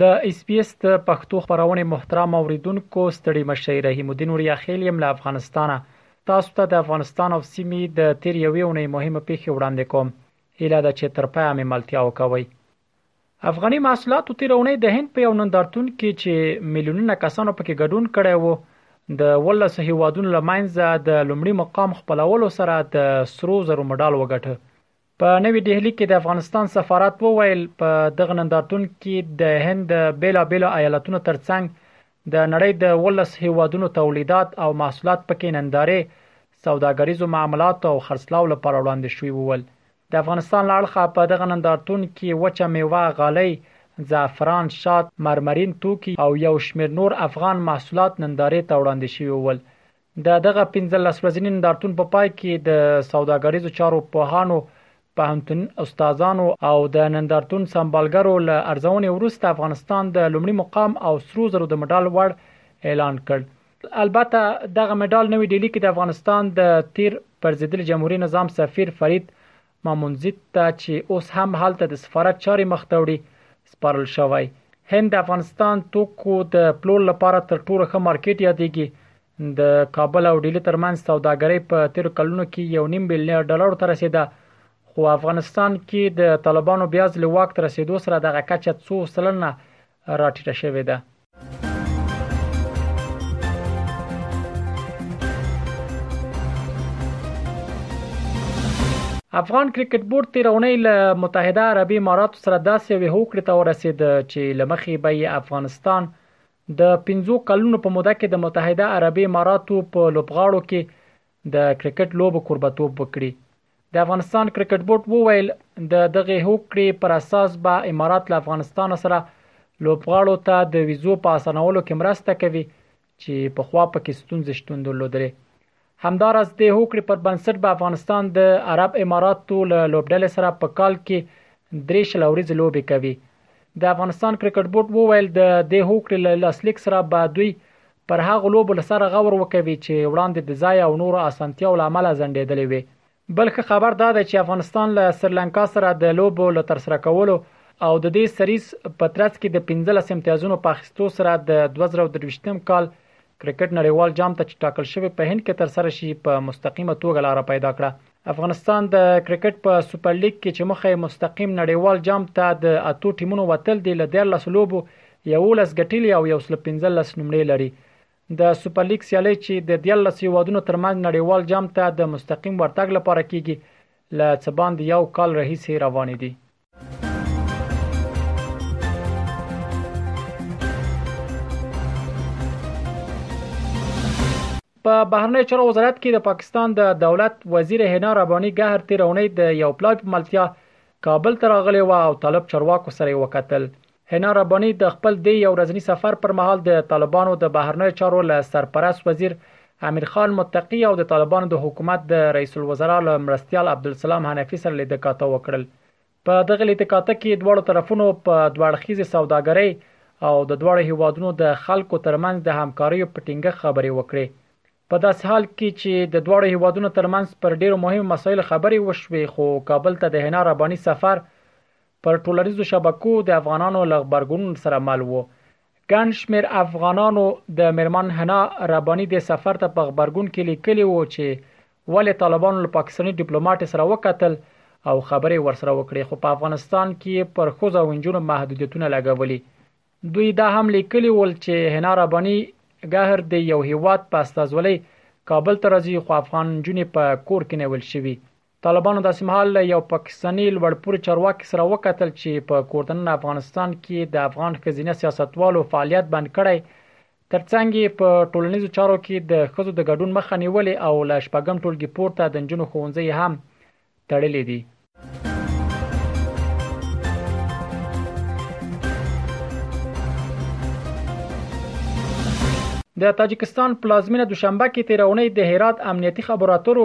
د اس بي اس د پښتو خبرونه محترم اوریدونکو ستړي مشئ رحیم الدین اوریا خیل يم له افغانستانه تاسو ته د افغانستان او سیمې د تیر یوې اونۍ مهمه پیښه وړاندې کوم هیله ده چې تر پایه مې ملتیا وکوي افغاني محصولاتو تیر اونۍ د هند په یو نندارتون کې چې میلیونونه کسانو پکې ګډون کړی وو د ولس هیوادونو لمنځه د لومړي مقام خپلولو سره د سرو زرو مډال وګټه په نوي ډهلي کې د افغانستان سفارت وویل په دغه نندارتون کې د هند بیلابیلو ایالتونو ترڅنګ د نړۍ د ولس هیوادونو تولیدات او محصولات پکې نندارې سوداګریزو معاملاتو او خرڅلاو لپاره وړاندې شوي وول د افغانستان لاړخه په دغه نندارتون کې وچه میوه غالۍ زعفران شات مرمرین توکي او یو شمیر نور افغان محصولات نندارې ته وړاندې شوي وول د دغه پنځلس ورځني نندارتون په پای کې د سوداګریزو چارو پوهانو، پوهنتون استادانو او د نندارتون سمبالګرو له ارزونې وروسته افغانستان د لومړي مقام او سرو زرو د مډال وړ اعلان کړ. البته دغه مډال نوي ډیلي کې د افغانستان د تیر پرځیدلي جمهوري نظام سفیر فرید مامونزیت ته چې اوس هم هلته د سفارت چارې مخ ته وړي سپارل شوی هند د افغانستان توکو د پلور لپاره تر ټولو ښه مارکیټ یادېږي د کابل او ډیلی ترمنځ سوداګرۍ په تیر کلونو کې یو نیم بلین ډالر ته رسیده خو افغانستان کې د طالبانو بیا ځل واک تر رسیدو سره دغه کچه څو سلنه راټیټه شوې ده افغان کرکټ بورډ تیرونی له متحده عربی اماراتو سره داسې یو هوکړه ته ورسید چې لمخې به افغانستان د 15 کلونو په موده کې د متحده عربی اماراتو په لوبغاړو کې د کرکټ لوبو کوربه توب وکړي. د افغانستان کرکټ بورډ وویل د دغې هوکړې پر اساس به امارات له افغانستان سره لوبغاړو ته د ویزو په اسانولو کې مرسته کوي چې پخوا پکې ستونزې شتون درلودلې همداراز د هوکړې پر بنسټ به افغانستان د عرب اماراتو له لوبډلې سره په کال کې درې شل ورځې لوبې کوي د افغانستان کرکټ بورډ وویل د دې هوکړې له لاسلیک سره به دوی پر هغو لوبو له سره غور وکوي چې وړاندې د ځای او نورو اسانتیاو له امله ځنډېدلې وې. بل ښه خبر دا دی چې افغانستان له سریلانکا سره د لوبو له ترسره کولو او د دې سریز په ترڅ کې د پنځلس امتیازونو په اخیستو سره د دوه زره او درویشتم کال کرکټ نړیوال جام ته چې ټاکل شوی په هند کې ترسره شي په مستقیمه توګه لاره پیدا کړه. افغانستان د کرکټ په سوپر لیګ کې چې مخه یې مستقیم نړیوال جام ته د اتو ټیمونو وتل دي له 14 لوبو 11 ګټلي او یو سل 15 نمرې لري د سوپر لیګ سیالي چې د 14 هیوادونو ترمنځ نړیوال جام ته د مستقیم ورتګ لپاره کیږي له څه باندې یو کال راهیسې روانې دي په بهرنی چارو وزارت کې د پاکستان د دولت وزیر حنا ربانی ګهر تیرونې د یو پلاوی په ملتیا کابل ته راغلی و او طالب چارواکو سره وکتل حنا رباني د خپل دې یو ورځني سفر پر مهال د طالبانو د بهرنیو چارو له سرپرست وزیر امیر خان متقي او د طالبانو د حکومت د رئیس الوزرا له مرستیال عبدالسلام حنفي سره لیده کاته وکړل. په دغه لیده کاته کې دواړو طرفونو په دوه اړخیزې سوداګرۍ او د دواړو هیوادونو د خلکو ترمنځ د همکاریو په ټینګښت خبرې وکړې. په داسې حال کې چې د دواړو هیوادونو ترمنځ پر ډیرو مهمو مسایلو خبرې وشوې، خو کابل ته د حنا رباني سفر پر ټولنیزو شبکو د افغانانو له غبرګونونو سره مل وو ګڼ شمیر افغانانو د میرمن حنا ربانی د سفر ته په غبرګون کې لیکلی وو چې ولې طالبانو له پاکستاني ډیپلوماټ سره وکتل او خبرې ورسره وکړې خو په افغانستان کې پر خوځ او انجونو محدودیتونه لګولي دوی دا هم لیکلي ول چې هنا ربانی ګهر د یو هیواد په استازولۍ کابل ته راځي خو افغان جونې په کور کې نیول شوی طالبانو داسې مهال له یو پاکستاني لوړپوړي چارواکي سره وکتل چې په کوردننه افغانستان کې د افغان ښځینه سیاستوالو فعالیت بند کړی ترڅنګ یې په ټولنیزو چارو کې د ښځو د ګډون مخه نیولې او له شپږم ټولګي پورته د نجونو ښوونځي هم تړلې دي د تاجکستان پلازمینه دوشنبه کې تیرونې د هرات امنیتي خبراتورو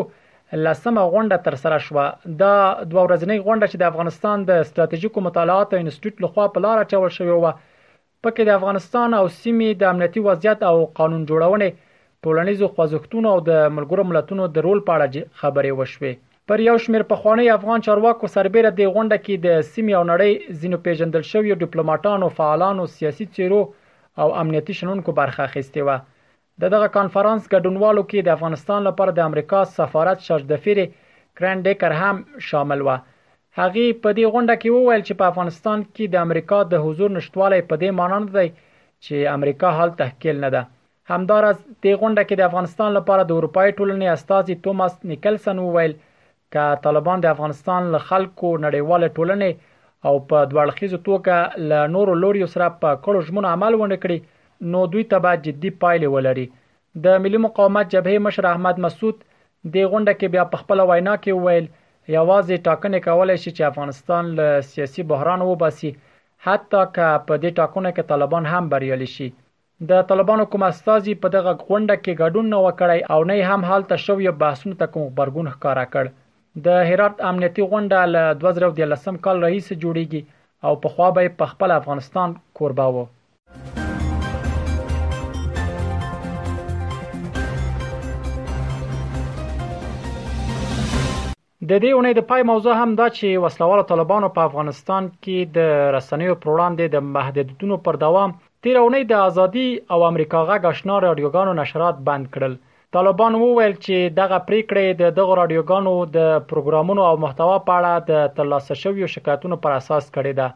لسمه غونډه ترسره شوه. دا دوه ورځنۍ غونډه چې د افغانستان د ستراتیژیکو مطالعاتو انسټیټیوټ لخوا په لار اچول شوې وه، پکې د افغانستان او سیمې د امنیتي وضعیت او قانون جوړونې، ټولنیزو خوځښتونو او د ملګرو ملتونو د رول په اړه خبرې وشوې. پر یو شمېر پخوانیو افغان چارواکو سربېره دې غونډه کې د سیمې او نړۍ ځینو پېژندل شویو ډیپلوماټانو، فعالانو، سیاسي څېرو او امنیتي شنونکو برخه اخیستې وه. د دغه کانفرانس ګډونوالو کې د افغانستان لپاره د امریکا سفارت شارژدفیرې کرن ډیکر هم شامل و هغه په دې غونډه کې وویل چې په افغانستان کې د امریکا د حضور نشټوالی په دې معنی نه دی چې امریکا حال تحکیل نه ده همدارز دې غونډه کې د افغانستان لپاره د اروپای ټولنې استاذي توماس نیکلسن وویل که طالبان د افغانستان له خلکو، نړیوالې ټولنې او په دوه اړخیزه توګه له نورو لوریو سره په کړو ژمنو عمل ونه کړي، نو دوی ته به جدي پایلې ولري. د ملي مقاومت جبهې مشر احمد مسعود دې غونډه کې بیا په خپله وینا کې وویل، یوازې ټاکنې کولای شي چې افغانستان له سیاسي بحرانه وباسي، حتی که په دې ټاکنو کې طالبان هم بریالي شي، د طالبانو کوم استازي په دغه غونډه کې ګډون نه وکړی او نه هم هلته شویو بحثونو ته کوم خبرګون ښکارا کړ د هرات امنیتي غونډه له 2013 کال راهیسې جوړیږي او په خوا به په خپل افغانستان کوربه وو د دې اونۍ د پای موضوع هم دا چې وسلوالو طالبانو په افغانستان کې د رسنیو پر وړاندې د محدودیتونو پر دوام تیر اونۍ د ازادي او امریکا غږ آشنا رادیوګانو نشرات بند کړل طالبان وویل چې دغه پریکړه د دغه رادیوګانو د پروګرامونو او محتوا په اړه د ترلاسه شویو شکایتونو پر اساس کړې ده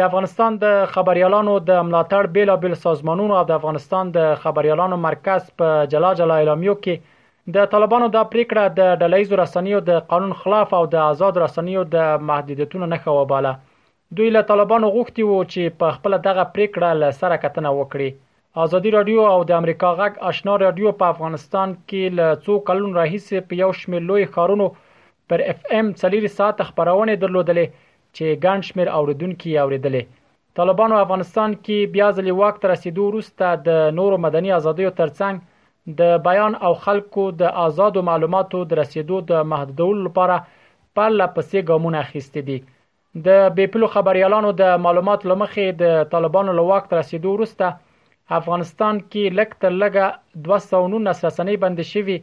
د افغانستان د خبریالانو د ملاتړ بیلابیل سازمانونو او د افغانستان د خبریالانو مرکز په جلا جلا اعلامیو کې د طالبانو دا پریکړه د ډلهییزو رسنیو د قانون خلاف او د آزاد رسنیو د محدودیتونو نه خواباله دوی له طالبانو غوښتي وو چې په خپل دغه پریکړه له سره کتنه وکړي ازادي رادیو او د امریکا غږ آشنا رادیو په افغانستان کې له څو کلونو راهیسې په یو شمېر لوی ښارونو پر اف ام 4 ساعت خبرونه درلودلې چې ګڼ شمېر اوریدونکي یې اوریدلې. طالبانو افغانستان کې بیا ځلې واک ته رسیدو وروسته د نورو مدني ازادیو ترڅنګ د بیان او خلکو د ازادو معلوماتو د رسیدو د محدودولو لپاره پرله پسې ګامونه اخیستي دي. د بې پولو خبریالانو د معلوماتو له مخې د طالبانو له واک ته رسیدو وروسته افغانستان کې لږ تر لږه دوه سوه او نولس رسنۍ بندې شوي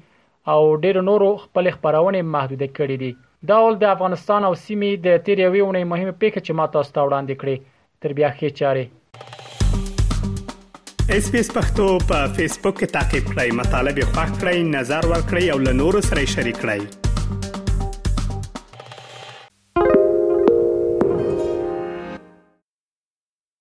او ډېرو نورو خپلې خپرونې محدودې کړې دي. دا ول د افغانستان او سیمې د تېرې یوې اوونۍ مهمې پېښې چې ما تاسو ته وړاندې کړې. تر بیا ښې چارې. اس پی اس پختو په فیسبوک کې تا کې پلی مطلب یو فاک کړئ نظر ور کړئ او له نورو سره شریک کړئ